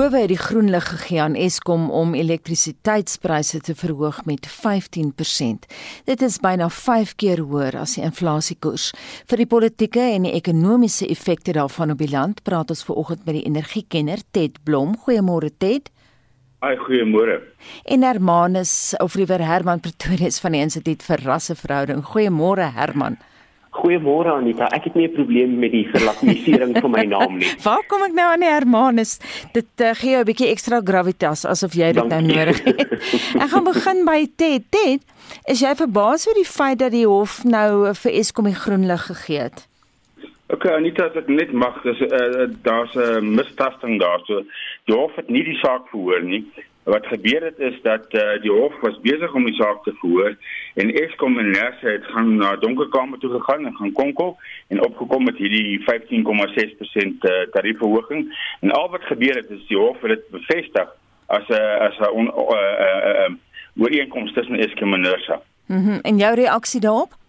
Howe het die groen lig gegee aan Eskom om elektrisiteitspryse te verhoog met 15%. Dit is byna 5 keer hoër as die inflasiekoers. Vir die politieke en die ekonomiese effekte daarvan op die land, praat ons vanoggend met die energiekenner Ted Blom. Goeiemôre Ted. Ai goeiemôre. En Hermanus of liewer Herman Pretorius van die Instituut vir Rasseverhouding. Goeiemôre Herman. Goeiemôre Anita. Ek het nie 'n probleem met die verlatinisering van my naam nie. Waar kom ek nou aan die Hermanus? Dit uh, gee jou 'n bietjie ekstra gravitas asof jy dit nou nodig het. ek gaan begin by Ted. Ted, is jy verbaas oor die feit dat die hof nou vir Eskom die groen lig gegee het? OK Anita, as ek net mag, dis uh, daar's 'n uh, mistasting daar. So die hof het nie die saak verhoor nie. Wat gebeur het is dat uh, die hof was besig om die saak te verhoor en Eskom en Nersa het gaan na donkerkamer toe gegaan en gaan konkel en opgekom met hierdie 15,6% uh, tariefverhoging. En al wat gebeur het is die hof het dit bevestig as 'n as 'n ooreenkoms tussen Eskom en Nersa. Mhm. Mm en jou reaksie daarop?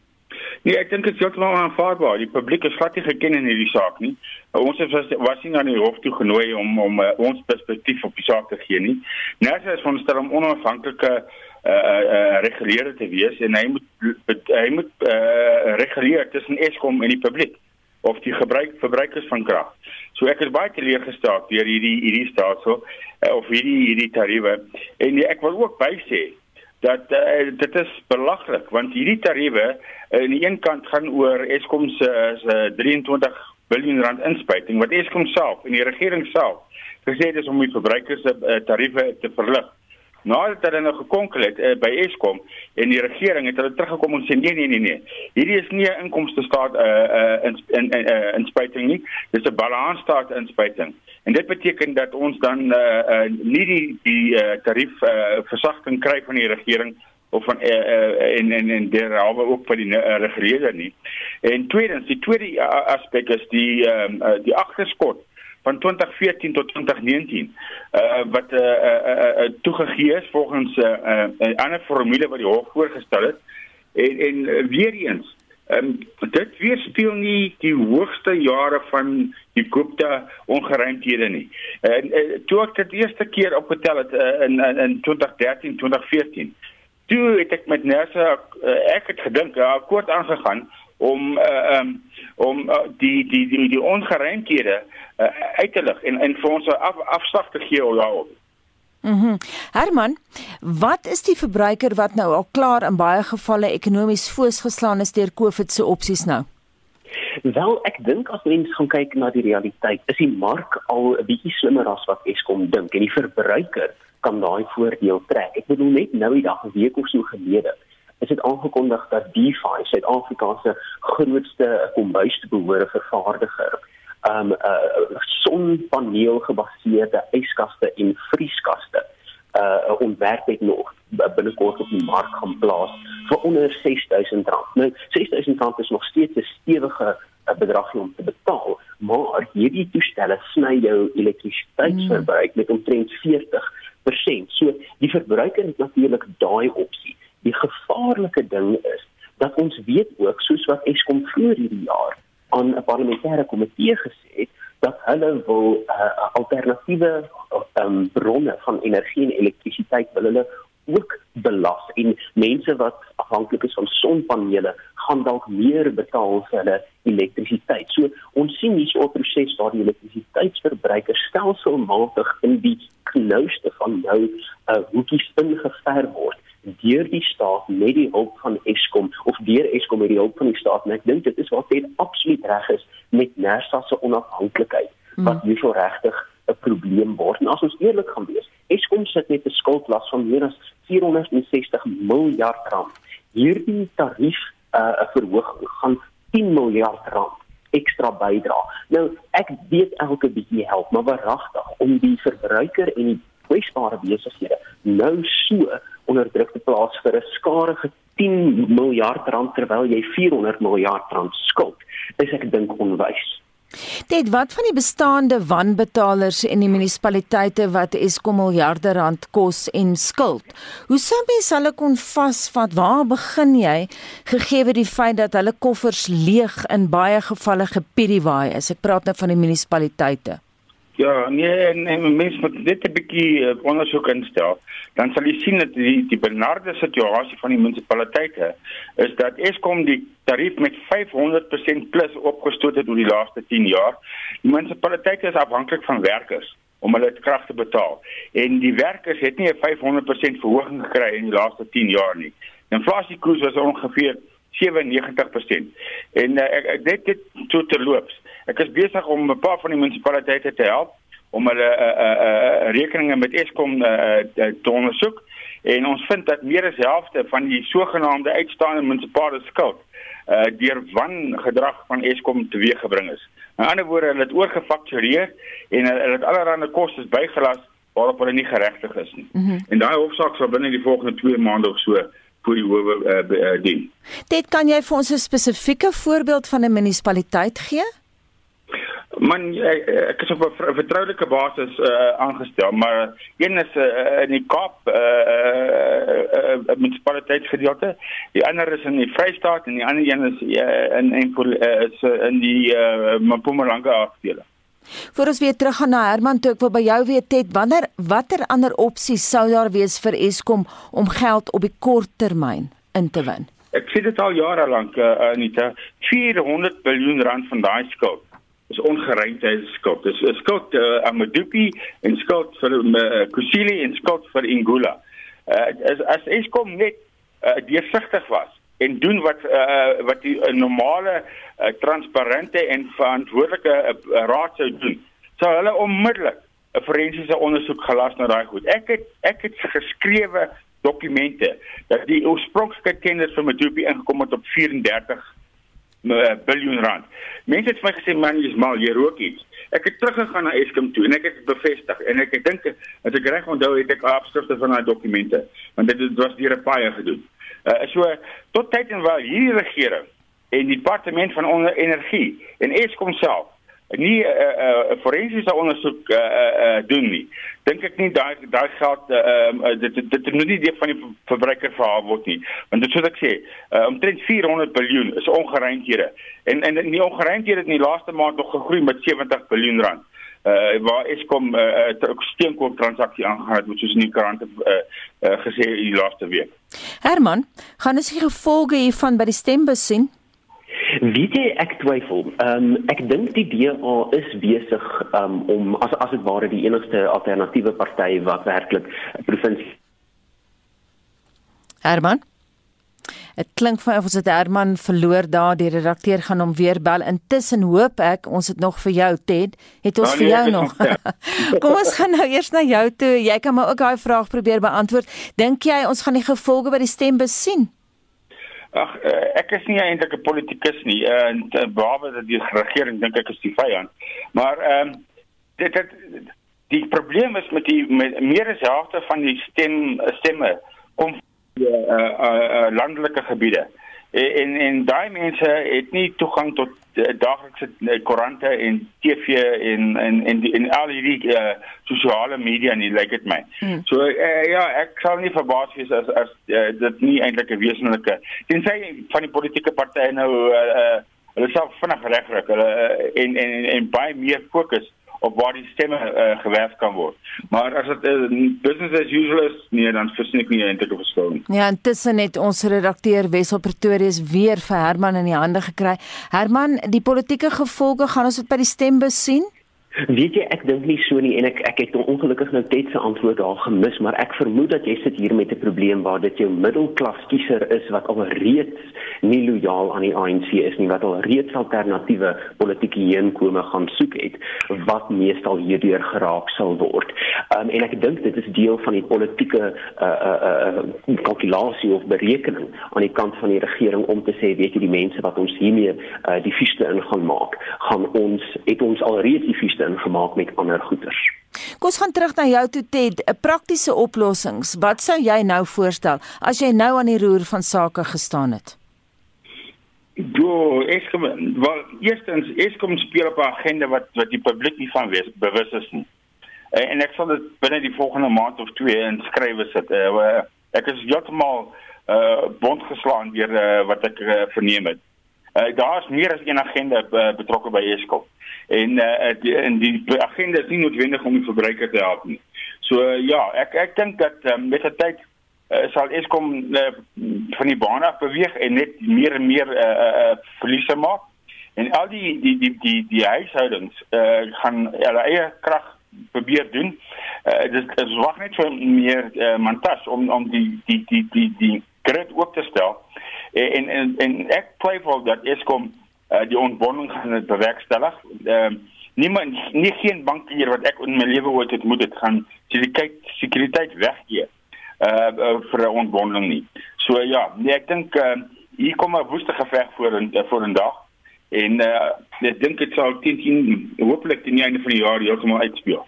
Nee, ek dink dit is heeltemal aanvaarbaar. Die publiek is glad nie geken in hierdie saak nie. Ons het was, was nie na die hof toe genooi om om uh, ons perspektief op die saak te gee nie. Nersa is van stel om onafhanklike uh uh reguleerder te wees en hy moet hy moet uh reguleer tussen Eskom en die publiek of die gebruik verbruikers van krag. So ek is baie teleurgesteld deur hierdie hierdie staatsel uh, of hierdie hierdie tariewe en nee, ek wil ook bysê dat uh, dit is belaglik want hierdie tariewe uh, aan die een kant gaan oor Eskom se se 23 miljard rand inspuiting wat Eskom self en die regering self gesê het is om die verbruikers se uh, tariewe te verlig. Nadat hulle nou gekonkel het uh, by Eskom en die regering het hulle teruggekom en sê nee nee nee nee. Hierdie is nie 'n inkomste staat 'n uh, uh, in in uh, inspuiting nie. Dis 'n balansstaat inspuiting. En dit beteken dat ons dan uh, uh, nie die die uh, tarief uh, versagting kry van die regering of van uh, uh, en en en derhalwe ook vir die uh, regering nie. En tweedens, die tweede aspek is die um, uh, die agterskot van 2014 tot 2019 uh, wat uh, uh, uh, uh, toegegee is volgens 'n uh, uh, ander formule wat die hof voorgestel het en en uh, weer eens um, dit weerspieël nie die hoogste jare van die Gupta ongeruimthede nie. En uh, toe ek dit eerste keer opgetel het uh, in, in in 2013 2014 toe het ek met Nersa uh, ek het gedink 'n akkoord aangegaan om uh, um, om uh, die die die die ongeruimthede uh, uit te lig en en vir ons af, afslag te gee daarop. Mhm. Mm Herman, wat is die verbruiker wat nou al klaar in baie gevalle ekonomies voorsgeslaan is deur COVID se opsies nou? Wel, ek dink as mens gaan kyk na die realiteit, is die mark al 'n bietjie slimmer as wat Eskom dink en die verbruiker kan daai voordeel trek. Ek bedoel net nou die dag 'n week of so gelede is dit aangekondig dat DeFi Suid-Afrika se grootste kombuisbehore vervaardiger um 'n uh, sonpaneel gebaseerde yskaste en vrieskaste uh ontwerp het nog binnekort op die mark gaan plaas vir onder R6000. Nou R6000 is nog steeds 'n stewige uh, bedrag om te betaal, maar hierdie toestelle sny jou elektrisiteitsverbruik met omtrent 40%. So die verbruiker het natuurlik daai opsie. Die gevaarlike ding is dat ons weet ook soos wat Eskom vroeër hierdie jaar aan 'n parlementêre komitee gesê het dat hulle wil uh, alternatiewe um, bronne van energie en elektrisiteit wil hulle ook belas en mense wat afhanklik is van sonpanele gaan dalk meer betaal vir hulle elektrisiteit. So ons sien hier 'n proses waar die elektrisiteitsverbruiker stelselmatig in die klouste van jou uh, hoekies ingever word deur die staat met die hulp van Eskom of deur Eskom met die hulp van die staat en ek dink dit is wat dit absoluut reg is met Nersa se onafhanklikheid hmm. wat hier so regtig 'n probleem word en as ons eerlik gaan wees Eskom sit met 'n skuldlas van meer as 460 miljard rand hierdie tarief uh, verhoging gaan 10 miljard rand ekstra bydra. Nou ek weet elke bietjie help, maar waaragtig om die verbruiker en die kwesbare besighede nou so onder druk te plaas vir 'n skadige 10 miljard rand terwyl jy 400 miljard rand skuld. Dis ek dink onwys. Dit wat van die bestaande wanbetalers en die munisipaliteite wat Eskom miljarde rand kos en skuld. Hoe sou mens hulle kon vasvat? Waar begin jy gegee die feit dat hulle koffers leeg in baie gevalle gepiriwaai is? Ek praat nou van die munisipaliteite. Ja, nee, nee mens moet dit 'n bietjie uh, ondersoek instel. Dan sal jy sien dat die die benarde situasie van die munisipaliteite is dat Eskom die tarief met 500% plus opgestoot het oor die laaste 10 jaar. Die munisipaliteite is afhanklik van werkers om hulle krag te betaal. En die werkers het nie 'n 500% verhoging gekry in die laaste 10 jaar nie. Die inflasiekoers was ongeveer 97%. En uh, ek, ek dit dit toe terloops. Ek is besig om 'n paar van die munisipaliteite te help om hulle uh, uh, uh, rekeninge met Eskom uh, te ondersoek en ons vind dat meer as helfte van die sogenaamde uitstaande munisipale skuld uh, deur wangedrag van Eskom teweeggebring is. In ander woorde, hulle het oorgefaktureer en hulle het allerlei kostes bygelas waarop hulle nie geregtig is nie. Mm -hmm. En daai hofsaak sal binne die volgende 2 maande of so vir die howe uh, uh, dien. Dit kan jy vir ons 'n spesifieke voorbeeld van 'n munisipaliteit gee? Man ek, ek is op 'n vertroulike basis uh, aangestel, maar een is uh, in die Kaap uh, uh, uh, munisipaliteitsgedeelte, die ander is in die Vrystaat en die ander een is uh, in in uh, is in die uh, Mpumalanga afdeling. Voor ons weer terug gaan na Herman toe ek wil by jou weet het wanneer watter ander opsies sou daar wees vir Eskom om geld op die kort termyn in te win? Ek sê dit al jare lank uh, Anita, 400 miljard rand van daai skuld is ongeruimde skuld. Dis 'n skuld uh, aan Medupi en skuld vir uh, Kusile en skuld vir Ingula. Uh, as as Eskom net uh, deursigtig was en doen wat uh, wat die uh, normale uh, transparante en verantwoordelike uh, raad sou doen, sou hulle onmiddellik 'n forensiese ondersoek gelas na daai goed. Ek het ek het geskrewe dokumente dat die oorspronklike kennis van Medupi ingekom het op 34 biljoen rand. Mense het vir my gesê man, jy's mal, jy rook iets. Ek het teruggegaan na Eskom toe en ek het bevestig en ek dink as ek reg onthou het ek afskrifte van daai dokumente want dit, dit was deur 'n paie gedoen. Uh, so tot tyd en wel hierdie regering en die departement van energie en Eskom self nie 'n uh, uh, forensiese ondersoek uh, uh, doen nie. Dink ek nie daai daai geld uh, uh, dit dit, moet nie deel van die verbruiker verhaal word nie. Want dit soos ek sê, uh, omtrent 400 miljard is ongeruimdhede. En en die ongeruimdhede het in die laaste maand nog gegroei met 70 miljard rand. Uh waar Eskom 'n uh, steenkoop transaksie aangegaan het, soos in die koerante uh, uh, gesê in die laaste week. Herman, gaan ons die gevolge hiervan by die stembus sien? Wie jy ek twyfel. Ehm um, ek dink die DA is besig um, om as as dit ware die enigste alternatiewe party wat werklik provinsie Herman? Dit klink vir of ons het Herman verloor daar. Die redakteur gaan hom weer bel. Intussen hoop ek ons het nog vir jou Ted. Het ons ja, nee, vir jou nog? Kom ons gaan nou eers na jou toe. Jy kan maar ook daai vraag probeer beantwoord. Dink jy ons gaan die gevolge by die stembus sien Ag uh, ek is nie eintlik 'n politikus nie uh, en uh, behalwe dat die regering dink ek is die vyand. Maar ehm um, dit het die probleem is met die met meer as helfte van die stem stemme kom van uh, uh, uh, landelike gebiede. En en daai mense het nie toegang tot daaglikse eh, koerante en TV en en en die, en al die uh, sosiale media nie lyk like dit my. Hmm. So uh, ja, ek sal nie verbaas wees as as uh, dit nie eintlik 'n wesenlike tensy van die politieke partye nou uh, uh, hulle self vinnig regryk hulle uh, en en en baie meer fokus op waar die stemme uh, gewerf kan word. Maar as dit uh, business as usual is, nee, dan versnik nie eintlik of verskil nie. Ja, intussen het ons redakteur Wessel Pretorius weer vir Herman in die hande gekry. Herman, die politieke gevolge gaan ons dit by die stembus sien? Weet jy ek dink nie so nie en ek ek het ongelukkig nou net se antwoord daar gemis maar ek vermoed dat jy sit hier met 'n probleem waar dit jou middelklas kiezer is wat al reeds nie lojaal aan die ANC is nie wat al reeds alternatiewe politieke heenkome gaan soek het wat meestal hierdeur geraak sal word. Um, en ek dink dit is deel van die politieke uh uh uh kalkulasie of berekening aan die kant van die regering om te sê weet jy die mense wat ons hiermee uh die fieste in gaan maak gaan ons het ons al reeds die fieste ingemaak met ander goederes. Kom ons gaan terug na jou toe Ted, 'n praktiese oplossings. Wat sou jy nou voorstel as jy nou aan die roer van sake gestaan het? Jo, Eskom, wel eerstens Eskom speel op 'n agenda wat wat die publiek nie van wees bewus is nie. En ek sal dit binne die volgende maand of twee inskrywe sit. Uh, ek is heeltemal uh bond geslaan deur uh, wat ek uh, verneem het. Uh, daar is meer as een agenda uh, betrokke by Eskom. En uh, die, en die agenda is nie noodwendig om die verbruiker te help nie. So uh, ja, ek ek dink dat um, met die tyd uh, sal Eskom uh, van die baan af beweeg en net meer en meer uh, uh, verliese maak. En al die die die die die huishoudings uh, gaan hulle eie krag probeer doen. Uh, dis dis wag net vir meer uh, mantas om om die die die die die grid op te stel. En en en ek twyfel dat Eskom uh, die ontbonding gaan bewerkstellig. Ehm uh, niemand nie geen bankier wat ek in my lewe ooit het moet dit gaan sekuriteit sekuriteit weggee uh, uh vir 'n ontbonding nie. So ja, nee ek dink uh, hier kom 'n woeste geveg voor in uh, voor 'n dag en uh, ek dink dit sal teen teen hopelik teen die einde van die jaar heeltemal uitspeel.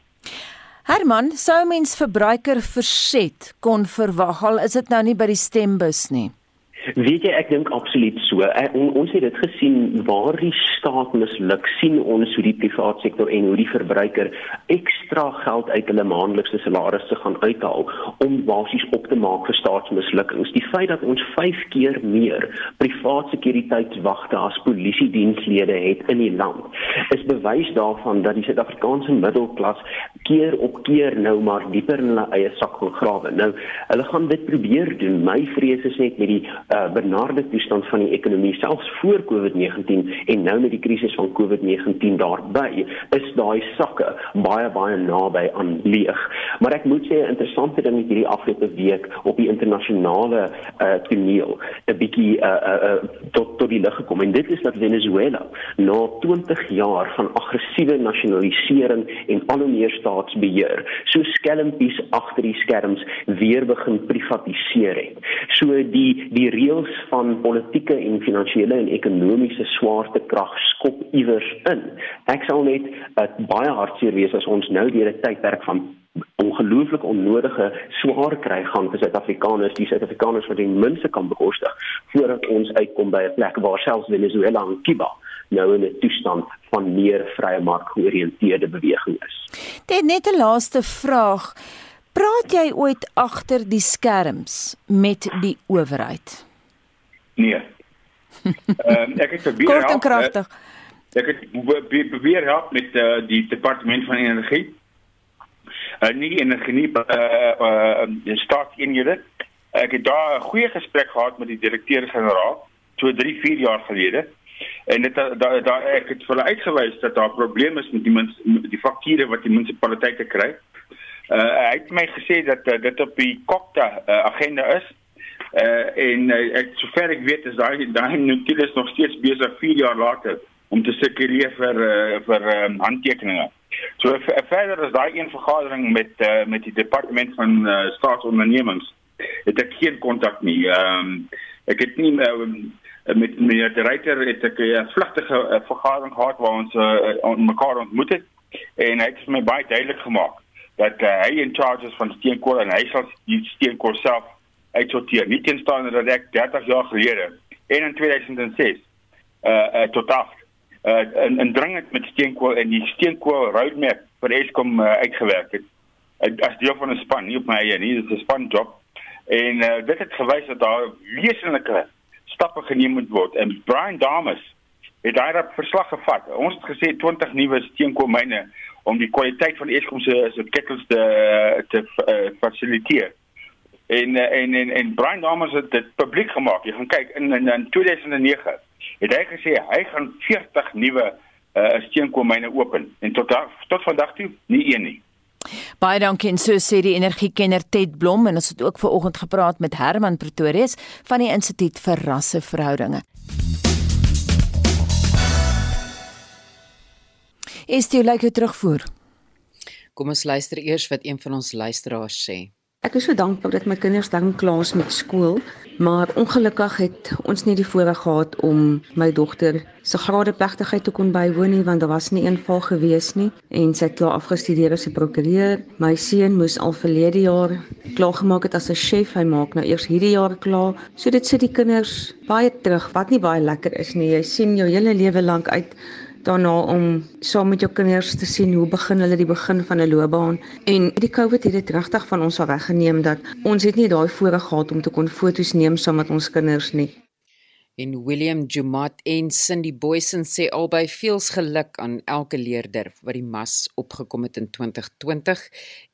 Herman, sou mens verbruiker verset kon verwag al is dit nou nie by die stembus nie. Weet jy ek dink absoluut so. Ek, on, ons het dit gesien waar die staat misluk sien ons hoe die private sektor en hoe die verbruiker ekstra geld uit hulle maandelikse salarisse gaan uithaal om basies op te maak vir staatsmislukkings. Die feit dat ons 5 keer meer private sekuriteitswagte as polisie dienslede het in die land is bewys daarvan dat die Suid-Afrikaanse middelklas keer op keer nou maar dieper in hulle eie sak gaan grawe. Nou, hulle gaan dit probeer doen. My vrees is net met die uh, benarde toestand van die ekonomie selfs voor COVID-19 en nou met die krisis van COVID-19 daarbey is daai sakke baie baie naby aan leeg. Maar ek moet sê 'n interessante ding met hierdie afgelope week op die internasionale uh, toneel 'n bietjie uh, uh, uh, tot tot die lig gekom en dit is dat Venezuela na 20 jaar van aggressiewe nasionalisering en al hoe meer staatsbeheer so skelmpies agter die skerms weer begin privatiseer het. So die die reëls van politieke en finansiële en ekonomiese swaartekrag skop iewers in. Ek sal net uh, baie hartseer wees as ons nou deur 'n tydperk van ongelooflik onnodige swaar kry gaan vir Suid-Afrikaners, die Suid-Afrikaners wat die minste kan bekostig voordat ons uitkom by 'n plek waar selfs Venezuela en Cuba nou in 'n toestand van meer vrye mark georiënteerde beweging is. Dit net 'n laaste vraag. Praat jy ooit agter die skerms met die owerheid? Nee. Ehm um, ek het probeer Kort en kragtig. Ek het probeer help met uh, die departement van energie. Uh, nie energie nie uh, uh, die staatseenhede. Ek het daar 'n goeie gesprek gehad met die direkteur-generaal so 3, 4 jaar gelede. En dit daar da, ek het vir hulle uitgewys dat daar probleme is met die mens, die fakture wat die munisipaliteite kry. Uh, hy het my gesê dat uh, dit op die kokta uh, agenda is Uh, en uh, ek sover ek weet is daai daai Nautilus nog steeds besig 4 jaar later om te sirkuleer vir uh, vir um, handtekeninge. So verder is daai een vergadering met uh, met die departement van uh, staatsondernemings het ek geen kontak nie. Ehm um, ek het nie uh, met meneer die reiter het ek 'n uh, vlugtige uh, vergadering gehad waar ons uh, mekaar ontmoet het en hy het my baie duidelik gemaak dat uh, hy in charge is van steenkool en hy sal die steenkool self uitsorteer. Nie tenstaan dat ek 30 jaar gelede en in 2006 uh, uh tot af uh in, in dringend met steenkool en die steenkool roadmap vir Eskom uh, uitgewerk het. Uh, as deel van 'n span, nie op my eie nie, dit is 'n span job. En uh, dit het gewys dat daar wesenlike stappe geneem moet word. En Brian Damas het daai verslag gevat. Ons het gesê 20 nuwe steenkoolmyne om die kwaliteit van Eskom se se kettels te te uh, fasiliteer en eh, en en en Brian Damas het dit publiek gemaak. Jy gaan kyk in in, in 2009 het hy gesê hy gaan 40 nuwe uh, steenkoolmyne open en tot da, tot vandag toe nie een nie. Baie dankie en so sê die energiekenner Ted Blom en ons het ook ver oggend gepraat met Herman Pretorius van die Instituut vir Rasseverhoudinge. Is dit lekker terugvoer? Kom ons luister eers wat een van ons luisteraars sê. Ek is so dankbaar dat my kinders dan klaar is met skool, maar ongelukkig het ons nie die voorreg gehad om my dogter se gradeplegtigheid te kon bywoon nie want daar was nie een val gewees nie en sy het klaar afgestudeer as 'n prokureur. My seun moes al verlede jaar klaar gemaak het as 'n chef. Hy maak nou eers hierdie jaar klaar. So dit sit die kinders baie terug wat nie baie lekker is nie. Jy sien jou hele lewe lank uit daarna om saam met jou kinders te sien hoe begin hulle die begin van 'n loopbaan en die COVID het dit regtig van ons af weggeneem dat ons het nie daai voorreg gehad om te kon foto's neem saam met ons kinders nie. En William Jumat en Cindy Boysen sê albei veels geluk aan elke leerder wat die mas opgekom het in 2020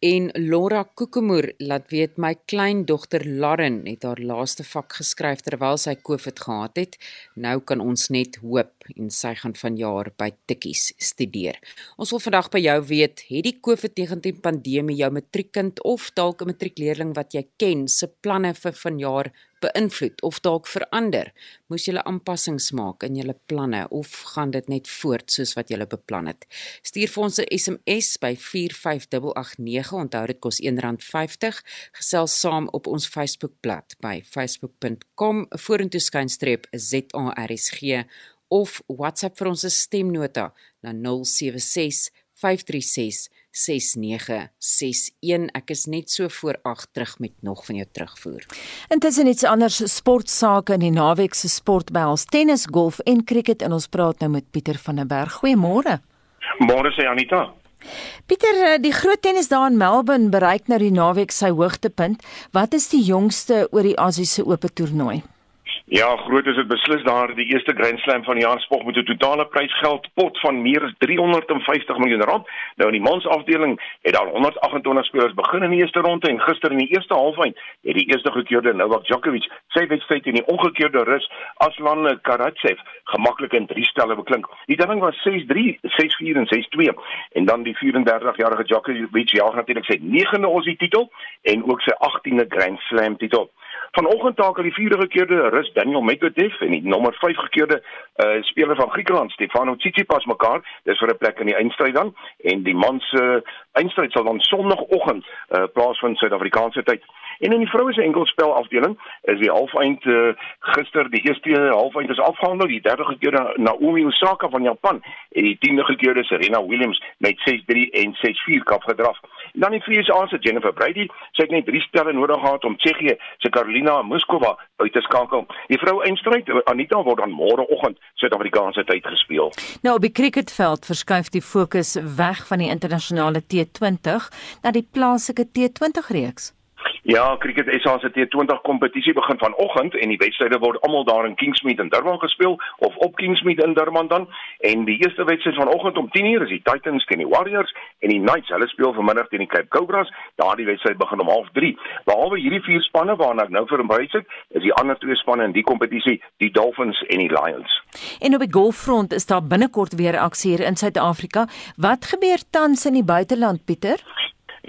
en Laura Kokemoer laat weet my kleindogter Lauren het haar laaste vak geskryf terwyl sy COVID gehad het. Nou kan ons net hoop en sy gaan vanjaar by Tikkies studeer. Ons wil vandag by jou weet, het die COVID-19 pandemie jou matriekkind of dalk 'n matriekleerling wat jy ken se planne vir vanjaar beïnvloed of dalk verander? Moes jy aanpassings maak in jou planne of gaan dit net voort soos wat jy beplan het? Stuur vir ons 'n SMS by 45889. Onthou dit kos R1.50. Gesels saam op ons Facebookblad by facebook.com vorentoe skynstreep ZARSG of WhatsApp vir ons stemnota na 076 536 6961. Ek is net so voor 8 terug met nog van jou terugvoer. Intussen iets anders sportsake in die naweek se sport by ons tennis, golf en cricket en ons praat nou met Pieter van der Berg. Goeiemôre. Môre sê Anita. Pieter, eh, die groot tennis daar in Melbourne bereik nou die naweek sy hoogtepunt. Wat is die jongste oor die Asiese Ope toernooi? Ja, groot is dit beslis daar die eerste Grand Slam van die jaar spog met 'n totale prysgeld pot van meer as 350 miljoen rand. Nou in die mans afdeling het daar 128 spelers begin in die eerste ronde en gister in die eerste halfeind het die eerste gekeerde Novak Djokovic sy wedstryd in die ongekeerde rus Aslan Karatsev gemaklik in drie stelle beklink. Die telling was 6-3, 6-4 en 6-2 en dan die 34-jarige Djokovic jaag natuurlik sy 9de Aussie titel en ook sy 18de Grand Slam titel. Vanoggend takel die vierde gekeerde Rus Daniel Medvedev en die nommer 5 gekeerde uh, speler van Griekeland Stefano Tsitsipas mekaar. Dis vir 'n plek in die eindstryd dan en die man se uh, eindstryd sal dan sonoggend uh, plaasvind Suid-Afrikaanse tyd. En in die vroue se enkelspel afdeling is die halfeind uh, gister die eerste halfeind is afgehandel. Die derde gekeerde Naomi Osaka van Japan en die tiende gekeerde Serena Williams met 6-3 en 6-4 kap gedraf. En dan die VSA se Jennifer Brady, sy het net 3 stelle nodig gehad om Tsjechië se Karolina Muskova uit te skakel. Die vroue eindstryd Anita word dan môreoggend Suid-Afrikaanse tyd gespeel. Nou op die cricketveld verskuif die fokus weg van die internasionale T20 na die plaaslike T20 reeks. Ja, cricket SA se T20 kompetisie begin vanoggend en die wedstryde word almal daar in Kingsmead in Durban gespeel of op Kingsmead in Durban dan. En die eerste wedstryd vanoggend om 10:00 is die Titans teen die Warriors en die Knights, hulle speel vanmiddag teen die Cape Cobras. Daardie wedstryd begin om 0:30. Behalwe hierdie vier spanne waarna ek nou verwys het, is die ander twee spanne in die kompetisie die Dolphins en die Lions. En op die golffront is daar binnekort weer aksie hier in Suid-Afrika. Wat gebeur tans in die buiteland, Pieter?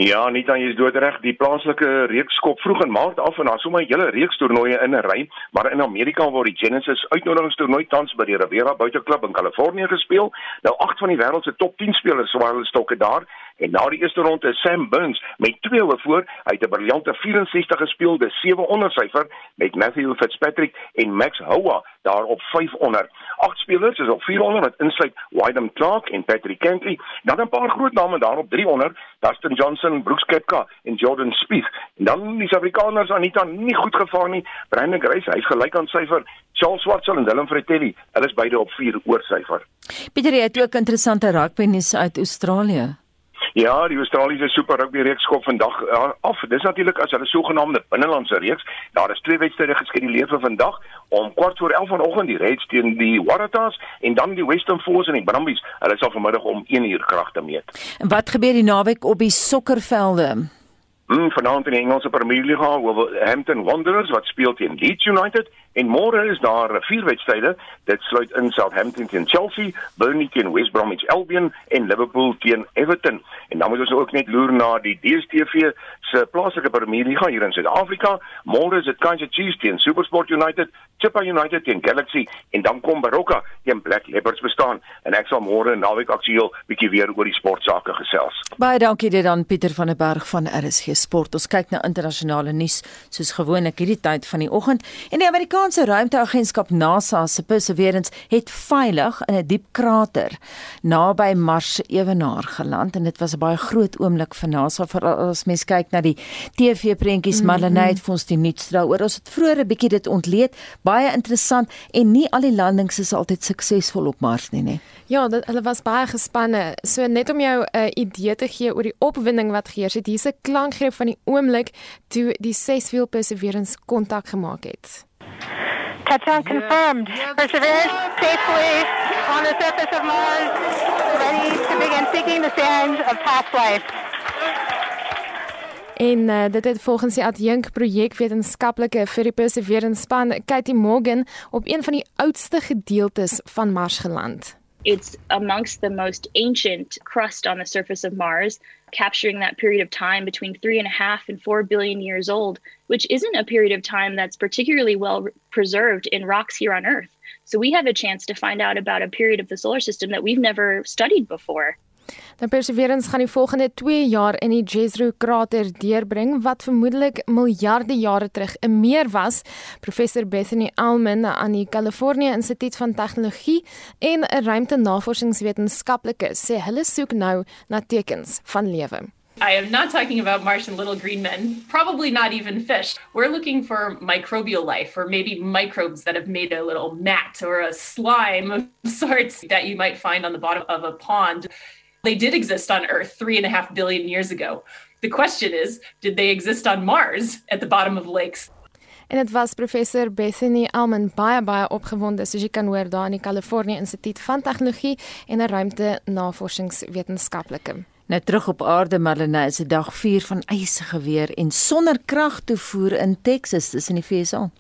Ja, nie dan jy's doodreg. Die plaaslike reeks skop vroeg in Maart af en daar sommer 'n hele reeks toernooie in 'n ry, maar in Amerika word die Genesis uitnodigingstoernooi tans by die Riviera Buiteklub in Kalifornië gespeel. Nou agt van die wêreld se top 10 spelers swaar hulle stokke daar en na die eerste ronde is Sam Burns met 2 oor voor. Hy het 'n briljante 64 gespeel, dis 7 onder syfer met Matthew Fitzpatrick en Max Howard daar op 5 onder. Agt spelers is op 400 wat insluit Wyndham Clark en Patrick Cantley. Dan 'n paar groot name daar op 300, Dustin Johnson, Brooks Koepka en Jordan Spieth. En dan die Suid-Afrikaners Anita nie goed gevaar nie. Brandon Grace, hy's gelyk aan syfer. Charles Swartsel en Willem Fratelli, hulle is beide op 4 oor syfer. Pieter, jy het ook interessante rugby nuus uit Australië. Ja, die Australiese Super Rugby reeks skop vandag uh, af. Dis natuurlik as hulle sogenaamde binnelandse reeks. Daar is twee wedstryde geskeduleer vir vandag om kwart voor 11 vanoggend die Reds teen die Waratahs en dan die Western Force en die Brumbies. Hulle sal vanmiddag om 1 uur kragte meet. En wat gebeur die naweek op die sokkervelde? Mm, vanaand in die Engelse Premier League, Wolverhampton Wanderers wat speel teen Leeds United En môre is daar vier wedstryde. Dit sluit in Southampton teen Chelsea, Burnley teen West Bromwich Albion en Liverpool teen Everton. En dan moet ons ook net loer na die DStv se plaaslike Premier League hier in Suid-Afrika. Môre is dit Kaizer Chiefs teen SuperSport United, Chippa United teen Galaxy en dan kom Baroka teen Black Leopards bestaan. En ek sal môre naweek aktueel bietjie weer oor die sportsake gesels. Baie dankie dit aan Pieter van der Berg van RSG Sport. Ons kyk na internasionale nuus soos gewoonlik hierdie tyd van die oggend. En die Amerika Amerikaanse ruimteagentskap NASA se Perseverance het veilig in 'n diep krater naby Mars se ewenaar geland en dit was 'n baie groot oomblik vir NASA veral as mens kyk na die TV-prentjies mm -hmm. Marlenae het vir ons die nuus daaroor. Ons het vroeër 'n bietjie dit ontleed, baie interessant en nie al die landings is altyd suksesvol op Mars nie, nee. Ja, dit, hulle was baie gespanne. So net om jou 'n uh, idee te gee oor die opwinding wat geheers het, hier's 'n klankgreep van die oomblik toe die seswiel Perseverance kontak gemaak het. Touchdown confirmed. Perseverance safely on the surface of Mars, ready to begin seeking the sands of past life. En uh, dit het volgens die adjunk projekwetenskaplike vir die Perseverance span Katie Morgan op een van die oudste gedeeltes van Mars geland. It's amongst the most ancient crust on the surface of Mars, capturing that period of time between three and a half and four billion years old, which isn't a period of time that's particularly well preserved in rocks here on Earth. So we have a chance to find out about a period of the solar system that we've never studied before. Dan Perseverance gaan die volgende 2 jaar in die Jezero krater deurbring wat vermoedelik miljarde jare terug 'n meer was. Professor Bethany Alman aan die California Instituut van Tegnologie en 'n ruimtenavorsingswetenskaplike sê hulle soek nou na tekens van lewe. I am not talking about Martian little green men, probably not even fish. We're looking for microbial life or maybe microbes that have made a little mat or a slime of sorts that you might find on the bottom of a pond. They did exist on Earth three and a half billion years ago. The question is, did they exist on Mars at the bottom of lakes? En dit was professor Bethany Alman baie baie opgewonde soos jy kan hoor daar in die California Instituut van Tegnologie en 'n ruimte navorsingswetenskaplike. Nou terug op aarde Marlene is 'n dag 4 van ysige weer en sonder krag toevoer in Texas, in die VSA.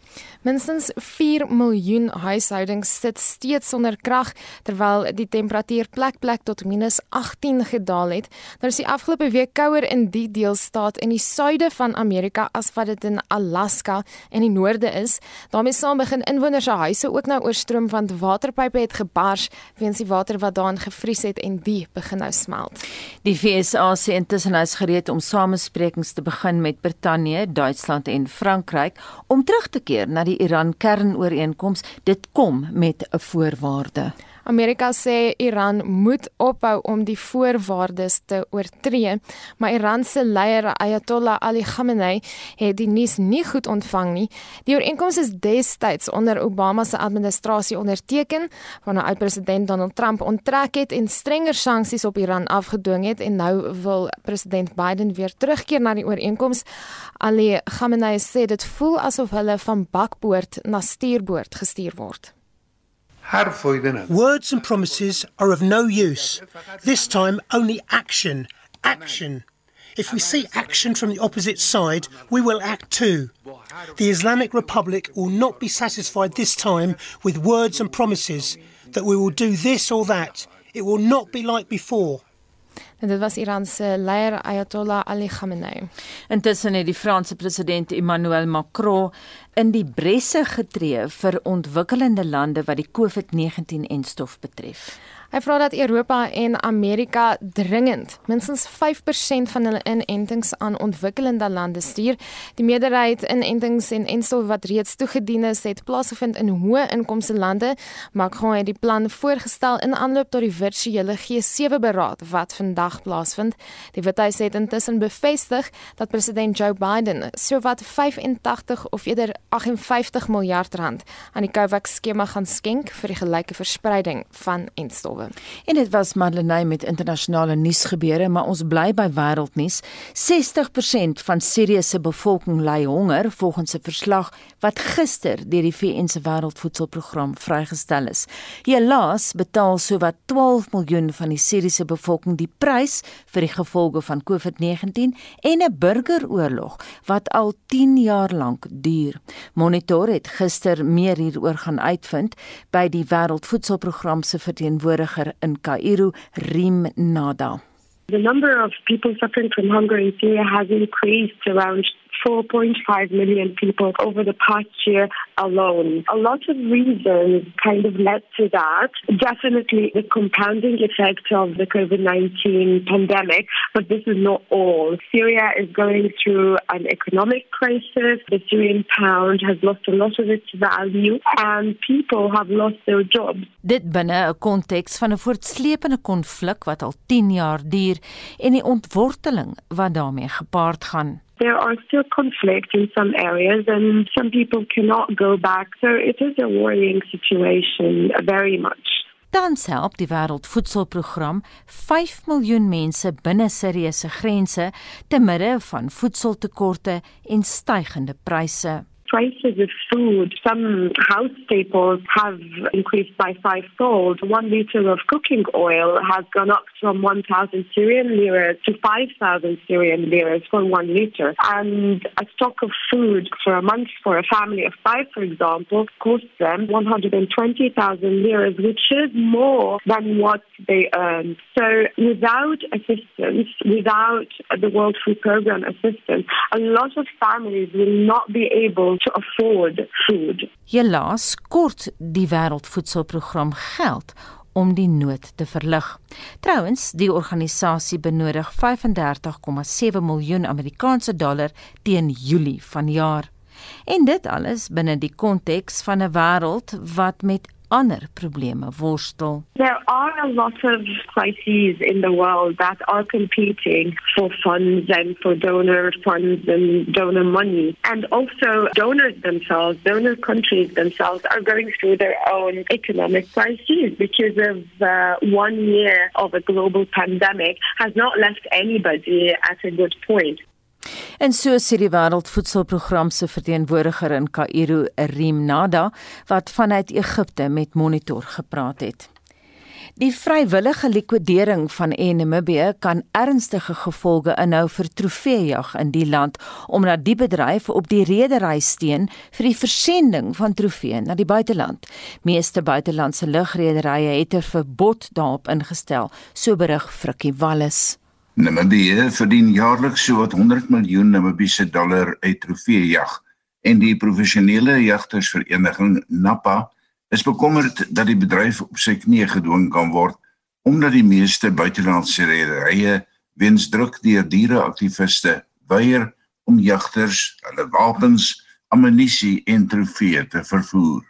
Minstens 4 miljoen huishoudings sit steeds sonder krag terwyl die temperatuur plek plek tot -18 gedaal het. Nou is die afgelope week kouer in die deelstaat in die suide van Amerika as wat dit in Alaska en die noorde is. daarmee saam begin inwoners se huise ook nou oorstroom want waterpype het gebars weens die water wat daarin gevries het en die begin nou smelt. Die VSA sê intussen is gereed om samesprekings te begin met Brittanje, Duitsland en Frankryk om terug te keer na die Iran kernooreenkoms. Dit kom met 'n voorwaarde. Amerika sê Iran moet ophou om die voorwaardes te oortree, maar Iran se leier Ayatollah Ali Khamenei het die nuus nie goed ontvang nie. Die ooreenkoms is destyds onder Obama se administrasie onderteken, waarna oud-president Donald Trump onttrek het en strenger sanksies op Iran afgedwing het en nou wil president Biden weer terugkeer na die ooreenkoms. Ali Khamenei sê dit voel asof hulle van bakboord na stuurboord gestuur word. Words and promises are of no use. This time, only action. Action. If we see action from the opposite side, we will act too. The Islamic Republic will not be satisfied this time with words and promises that we will do this or that. It will not be like before. En dit was Iran se leier Ayatollah Ali Khamenei. Intussen het die Franse president Emmanuel Macron in die bresse getree vir ontwikkelende lande wat die COVID-19-enstof betref. Hy vra dat Europa en Amerika dringend minstens 5% van hulle inentings aan ontwikkelende lande stuur. Die meerderheid inentings en enstof wat reeds toegedien is, het plaasgevind in hoë inkomste lande. Macron het die plan voorgestel in aanloop tot die virtuele G7-beraad wat vandag plaasvind. Die Withuis het intussen bevestig dat president Joe Biden sowat 85 of eerder 58 miljard rand aan die COVAX-skema gaan skenk vir die gelyke verspreiding van enstof slawe. En dit was Madeleine met internasionale nuusgebeure, maar ons bly by wêreldnuus. 60% van Sirië se bevolking ly honger volgens 'n verslag wat gister deur die VN se Wêreldvoedselprogram vrygestel is. Helaas betaal sowat 12 miljoen van die Siriëse bevolking die prys vir die gevolge van COVID-19 en 'n burgeroorlog wat al 10 jaar lank duur. Monitor het gister meer hieroor gaan uitvind by die Wêreldvoedselprogram se verteenwoordiger vervaardiger in Kaïro, Rim Nada. The number of people suffering from hunger in Syria has increased around 4.5 million people over the past year alone. A lot of reasons kind of led to that. Definitely the compounding effect of the COVID 19 pandemic, but this is not all. Syria is going through an economic crisis. The Syrian pound has lost a lot of its value, and people have lost their jobs. Dit binne 'n konteks van 'n voortsleepende konflik wat al 10 jaar duur en die ontworteling wat daarmee gepaard gaan. There are still conflicts in some areas and some people cannot go back. So it is a worrying situation very much. Tans help die Wêreldvoedselprogram 5 miljoen mense binne Siriëse grense te midde van voedseltekorte en stygende pryse. Prices of food, some house staples have increased by fivefold. One liter of cooking oil has gone up from 1,000 Syrian lira to 5,000 Syrian lira for one liter. And a stock of food for a month for a family of five, for example, costs them 120,000 liras, which is more than what they earn. So without assistance, without the World Food Program assistance, a lot of families will not be able to afford food. Helaas kort die Wêreldvoedselprogram geld om die nood te verlig. Trouwens, die organisasie benodig 35,7 miljoen Amerikaanse dollar teen Julie vanjaar. En dit alles binne die konteks van 'n wêreld wat met ander probleme worstel. There are a lot of crises in the world that are competing for funds and for donor funds and donor money. And also donors themselves, donor countries themselves are going through their own economic crises because of uh, one year of a global pandemic has not left anybody at a good point. En so sê die Wêreldvoedselprogram se verteenwoordiger in Kaïro, Rim Nada, wat vanuit Egipte met Monitor gepraat het. Die vrywillige likwidering van Namibië kan ernstige gevolge inhou vir trofeejag in die land omdat die bedryf op die redery steun vir die versending van trofee na die buiteland. Meeste buitelandse lugrederye het 'n verbod daarop ingestel, so berig Frikkie Wallis. Namibië verdien jaarliks so wat 100 miljoen Namibiese dollar uit trofeejag en die professionele jagtersvereniging NAPA is bekommerd dat die bedryf op sy knieë gedwing kan word omdat die meeste buitelandse rederye weens druk deur diereaktiviste weier om jagters, hulle wapens, ammunisie en trofee te vervoer.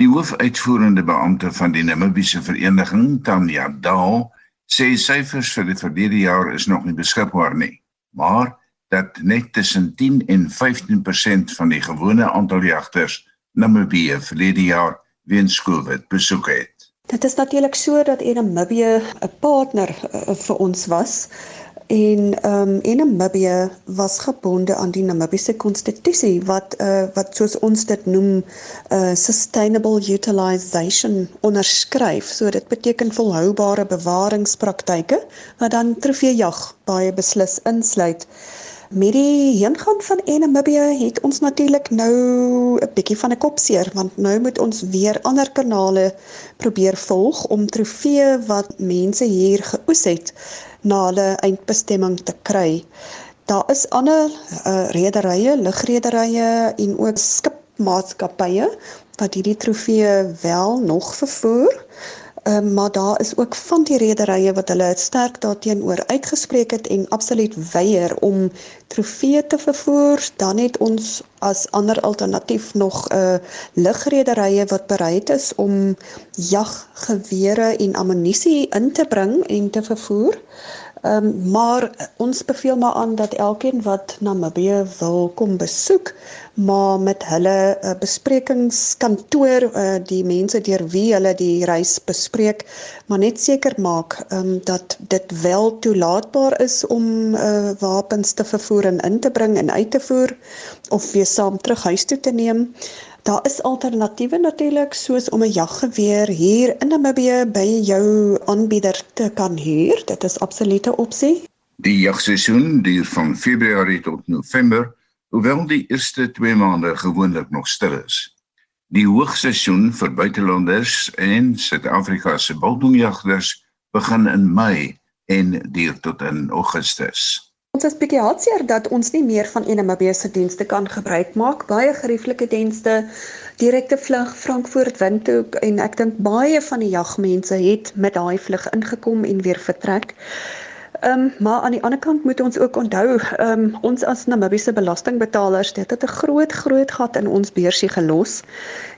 Die hoofuitvoerende beampte van die Namibiese vereniging, Tanya Dahl, sê syfers vir die verlede jaar is nog nie beskikbaar nie, maar dat net tussen 10 en 15% van die gewone aantal jagters Namibië verlede jaar weens COVID besoek het. Dit is natuurlik so dat Namibië 'n partner uh, vir ons was en ehm um, Namibië was gebonde aan die Namibiese konstitusie wat uh, wat soos ons dit noem uh, sustainable utilization onderskryf. So dit beteken volhoubare bewaringspraktyke wat dan trofeejag baie beslis insluit. Met die heengaan van Namibië het ons natuurlik nou 'n bietjie van 'n kopseer want nou moet ons weer ander kanale probeer volg om trofee wat mense hier geoes het na hulle eindbestemming te kry. Daar is ander uh, rederye, lugrederye en ook skipmaatskappye wat hierdie trofee wel nog vervoer. Um, maar daar is ook van die rederye wat hulle sterk daarteenoor uitgespreek het en absoluut weier om trofee te vervoer. Dan het ons as ander alternatief nog 'n uh, lugrederye wat bereid is om jaggewere en ammunisie in te bring en te vervoer. Ehm um, maar ons beveel maar aan dat elkeen wat Namibië wil kom besoek, maar met hulle uh, besprekingskantoor, uh, die mense deur wie hulle die reis bespreek, maar net seker maak ehm um, dat dit wel toelaatbaar is om uh, wapens te vervoer en in te bring en uit te voer of weer saam terug huis toe te neem. Daar is alternatiewe natuurlik soos om 'n jaggeweer hier in Namibië by jou aanbieder te kan huur. Dit is absolute opsie. Die jagseisoen duur van Februarie tot November, hoewel die eerste 2 maande gewoonlik nog stil is. Die hoogseisoen vir buitelanders en Suid-Afrika se biltongjagters begin in Mei en duur tot in Augustus. Ons is bietjie hartseer dat ons nie meer van NMB se dienste kan gebruik maak. Baie gerieflike dienste, direkte vlug Frankfurt Windhoek en ek dink baie van die jagmense het met daai vlug ingekom en weer vertrek. Ehm um, maar aan die ander kant moet ons ook onthou, ehm um, ons as Namibiese belastingbetalers, dit het 'n groot groot gat in ons beursie gelos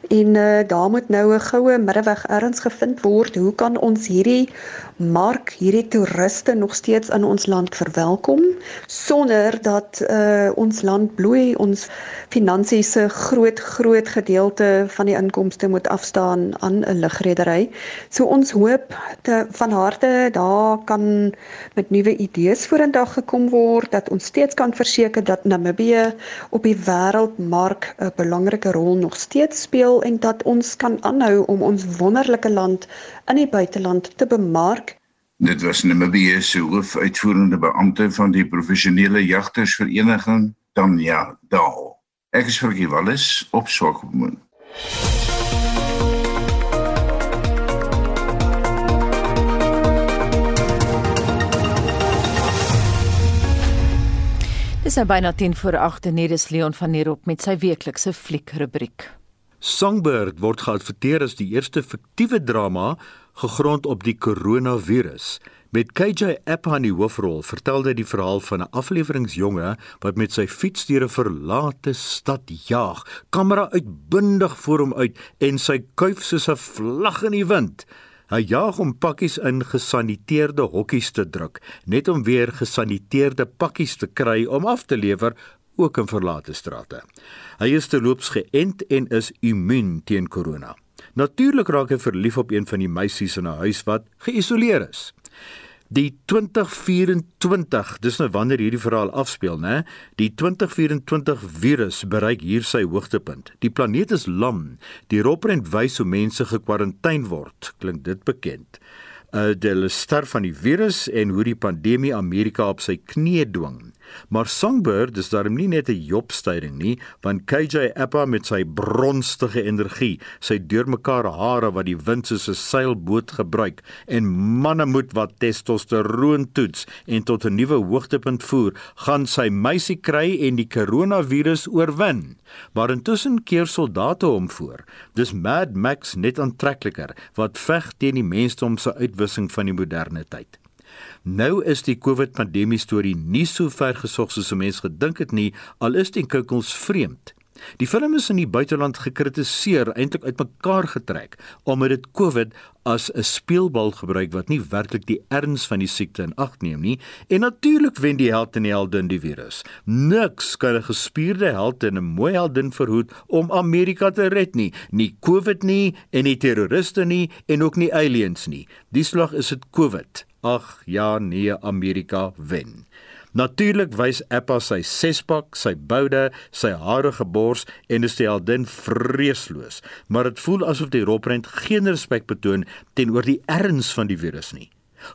En uh, daar moet nou 'n goue middeweg erns gevind word. Hoe kan ons hierdie mark, hierdie toeriste nog steeds in ons land verwelkom sonder dat uh, ons land bloei, ons finansies se groot groot gedeelte van die inkomste moet afstaan aan 'n lugredery. So ons hoop te, van harte daar kan met nuwe idees vorendag gekom word dat ons steeds kan verseker dat Namibië op die wêreldmark 'n belangrike rol nog steeds speel en dat ons kan aanhou om ons wonderlike land in die buiteland te bemark. Dit was Namibië se hoofuitvoerende beampte van die professionele jagtersvereniging, Tanya Dahl. Ek is Frikkie Wallis op Swakopmund. Dis nou byna 10 voor 8 en hier is Leon van der Rop met sy weeklikse fliekrubriek. Songbird word geadverteer as die eerste fiktiewe drama gegrond op die koronavirus. Met KJ Apa in die hoofrol vertel hy die verhaal van 'n afleweringsjonge wat met sy fiets deur 'n verlate stad jaag, kamera uitbundig voor hom uit en sy kuif soos 'n vlag in die wind. Hy jaag om pakkies in gesaniteerde hokkies te druk, net om weer gesaniteerde pakkies te kry om af te lewer ook in verlate strate. Hy is terloops geënt en is immuun teen korona. Natuurlik raak hy verlief op een van die meisies in 'n huis wat geïsoleer is. Die 2024, dis nou wanneer hierdie verhaal afspeel, né? Die 2024 virus bereik hier sy hoogtepunt. Die planeet is lam. Die roprent wys hoe mense gekwarantyne word. Klink dit bekend? Uh die ster van die virus en hoe die pandemie Amerika op sy knie dwing. Maar Songbird is daarom nie net 'n jobstyding nie, want KJ Appa met sy bronstige energie, sy deurmekaar hare wat die wind soos 'n seilboot gebruik en mannemoed wat testosteroon toets en tot 'n nuwe hoogtepunt voer, gaan sy meisie kry en die koronavirus oorwin. Maar intussen keer soldate hom voor. Dis Mad Max net aantrekliker wat veg teen die mensdom se uitwissing van die moderne tyd. Nou is die COVID pandemie storie nie so ver gesog soos mense gedink het nie, al is die kukkels vreemd. Die film is in die buiteland gekritiseer, eintlik uitmekaar getrek, omdat dit COVID as 'n speelbal gebruik wat nie werklik die erns van die siekte in ag neem nie, en natuurlik wen die held en die heldin die virus. Niks kan 'n gespierde held en 'n mooi heldin verhoed om Amerika te red nie, nie COVID nie en nie terroriste nie en ook nie aliens nie. Die slag is dit COVID. Ag ja, nee, Amerika wen. Natuurlik wys Appa sy sespak, sy boude, sy harige bors en is die heldin vreesloos, maar dit voel asof die roprent geen respek betoon teenoor die erns van die virus nie.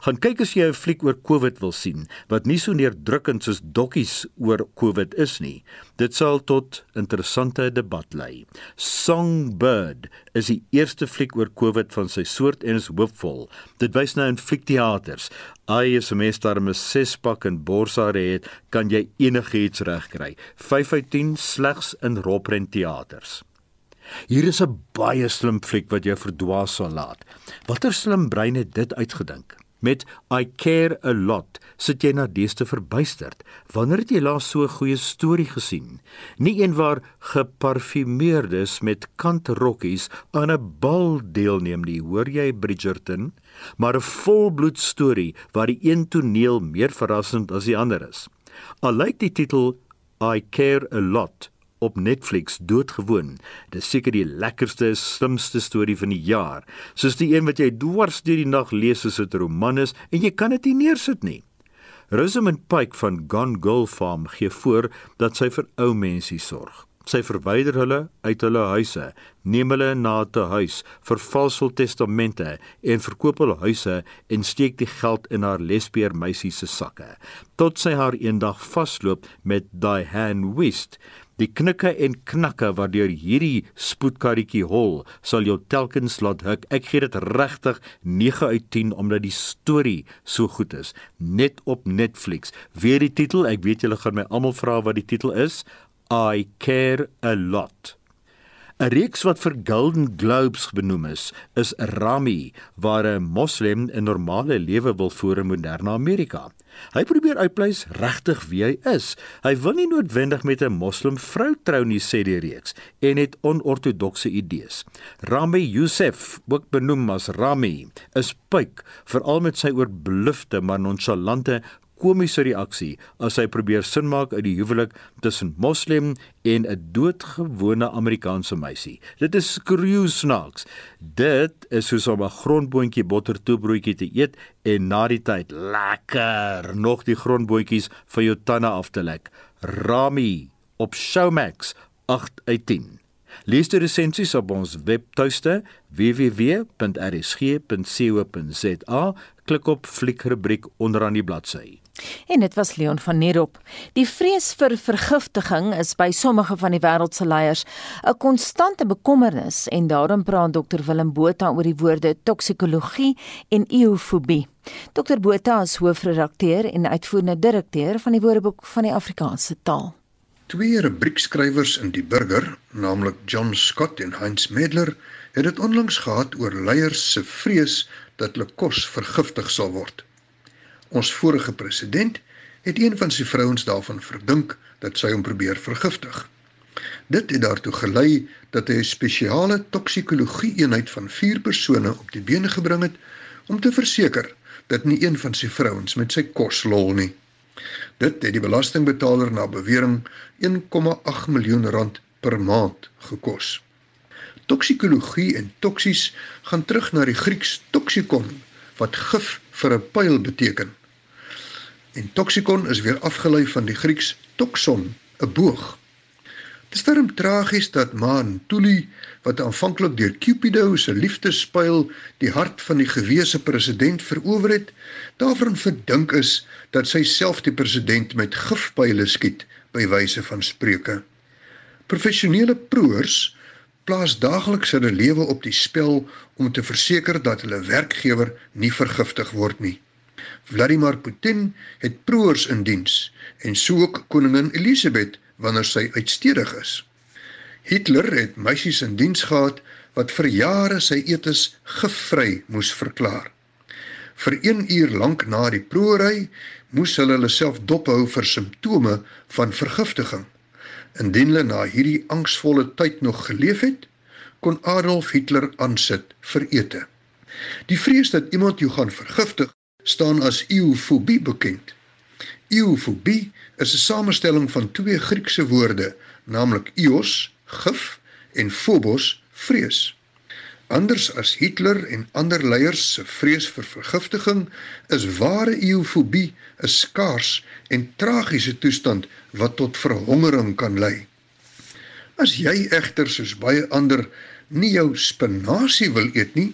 Gaan kyk as jy 'n fliek oor COVID wil sien wat nie so neerdrukkend soos dokkies oor COVID is nie. Dit sal tot interessante debat lei. Songbird is die eerste fliek oor COVID van sy soort en is hoopvol. Dit wys nou in fliekteaters. Ai, as 'n mens daar 'n sespak en borsare het, kan jy enigiets regkry. 5 uit 10 slegs in Roprent teaters. Hier is 'n baie slim fliek wat jou verdwaas sal laat. Watter slim brein het dit uitgedink? Met I care a lot sit jy na deeste verbuisterd. Wanneer het jy laas so 'n goeie storie gesien? Nie een waar geparfumeerdes met kantrokkies aan 'n bal deelneem nie, hoor jy Bridgerton? Maar 'n volbloed storie waar die een toneel meer verrassend as die ander is. Al lyk die titel I care a lot op Netflix doodgewoon. Dis seker die lekkerste, slimste storie van die jaar. Soos die een wat jy dwars deur die nag lees as dit 'n roman is en jy kan dit nie neersit nie. Rosamund Pike van Gone Girl Farm gee voor dat sy vir ou mense sorg. Sy verwyder hulle uit hulle huise, neem hulle na 'n huis, vervalsel testamente en verkoop hulle huise en steek die geld in haar lesbier meisie se sakke. Tot sy haar eendag vasloop met Diane West Die knikke en knakke waardeur hierdie spoedkarretjie hol, sal jou telkens laat huk. Ek gee dit regtig 9 uit 10 omdat die storie so goed is. Net op Netflix. Weer die titel, ek weet julle gaan my almal vra wat die titel is. I care a lot. 'n Reeks wat vir Golden Globes benoem is, is Rami, waar 'n moslem 'n normale lewe wil voer in moderne Amerika. Hy probeer uitpleis regtig wie hy is. Hy wil nie noodwendig met 'n moslim vrou trou nie, sê die reeks, en het onortodokse idees. Rami Youssef, ook benoem as Rami, is puik, veral met sy oorblufte maar nonchalante komiese reaksie as hy probeer sin maak uit die huwelik tussen moslim en 'n doodgewone Amerikaanse meisie. Dit is skreeu snaaks. Dit is soos om 'n grondboontjie bottertoebroodjie te eet en na die tyd lekker nog die grondboontjies van jou tande af te lek. Rami op Showmax 8 uit 10. Lees die resensies op ons webtuiste www.rsg.co.za. Klik op fliekrubriek onderaan die bladsy. En dit was Leon van Nerop. Die vrees vir vergiftiging is by sommige van die wêreld se leiers 'n konstante bekommernis en daarom praat Dr Willem Botha oor die woorde toksikologie en eufobie. Dr Botha is hoofredakteur en uitvoerende direkteur van die Woordeboek van die Afrikaanse taal. Twee rubriekskrywers in die Burger, naamlik John Scott en Heinz Medler, het dit onlangs gehad oor leiers se vrees dat hulle kos vergiftig sal word. Ons vorige president het een van sy vrouens daarvan verdink dat sy hom probeer vergiftig. Dit het daartoe gelei dat hy 'n spesiale toksikologie eenheid van 4 persone op die bene gebring het om te verseker dat nie een van sy vrouens met sy kos lol nie. Dit het die belastingbetaler na bewering 1,8 miljoen rand per maand gekos. Toksikologie en toksies gaan terug na die Grieks toxikon wat gif vir 'n pyl beteken. En toxikon is weer afgelei van die Grieks toxon, 'n boog. Dit is darem tragies dat Man Tuli wat aanvanklik deur Cupido se liefdespyl die hart van die gewese president verower het, daarvan verdink is dat sy self die president met gifpyle skiet by wyse van spreuke. Professionele proors plaas daagliks hulle lewe op die spel om te verseker dat hulle werkgewer nie vergiftig word nie. Vladimir Putin het proors in diens en so ook koningin Elisabeth wanneer sy uitstedig is. Hitler het meisies in diens gehad wat vir jare sy etes gifvry moes verklaar. Vir 1 uur lank na die proeëry moes hulle hulle self dophou vir simptome van vergiftiging. Indien hulle na hierdie angsvolle tyd nog geleef het, kon Adolf Hitler aansit vir ete. Die vrees dat iemand jou gaan vergiftig staan as eufobie bekend. Eufobie is 'n samestelling van twee Griekse woorde, naamlik eos, gif en phobos, vrees. Anders as Hitler en ander leiers se vrees vir vergiftiging, is ware eufobie 'n skaars en tragiese toestand wat tot verhongering kan lei. As jy egter soos baie ander nie jou spinasie wil eet nie,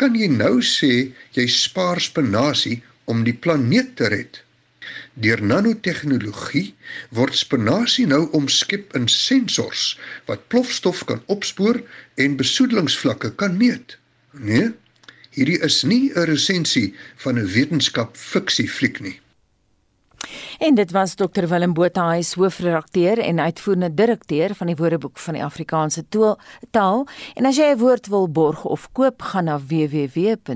kan jy nou sê jy spaar spinasie om die planeet te red. Deur nanotegnologie word spinasie nou omskep in sensors wat plofstof kan opspoor en besoedelingsvlakke kan meet. Nee, hierdie is nie 'n resensie van 'n wetenskap fiksie fliek nie. En dit was Dr Willem Botha, hy is hoofredakteur en uitvoerende direkteur van die Woordeboek van die Afrikaanse taal. En as jy 'n woord wil borg of koop, gaan na www.wat.co.za.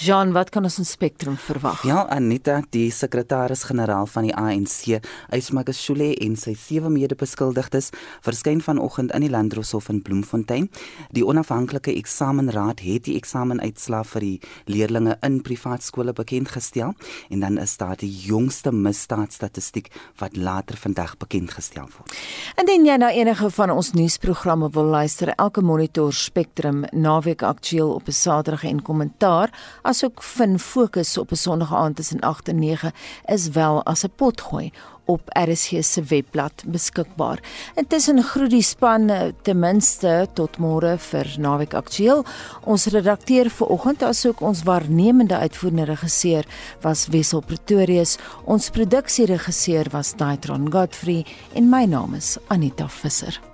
Jean, wat kan ons in Spectrum verwag? Ja, Anita, die sekretaris-generaal van die ANC, Ysmakashule en sy sewe mede-beskuldigdes verskyn vanoggend in die Landdroshof in Bloemfontein. Die onafhanklike eksamenraad het die eksamenuitslae vir die leerdlinge in privaat skole bekend gestel en dan is daar die jongste misdaadstatistiek wat later vandag bekend gestel word. Indien jy na enige van ons nuusprogramme wil luister, elke monitor Spectrum naweek aktueel op 'n Saterdag en kommentaar asook fin fokus op 'n Sondag aand tussen 8 en 9 is wel as 'n potgooi op RSG se webblad beskikbaar. Intussen groet die span eh, ten minste tot môre vir Naweek Aktueel. Ons redakteur vir oggend asook ons waarnemende uitvoerende regisseur was Wessel Pretorius. Ons produksieregisseur was Daitron Godfrey en my naam is Anita Visser.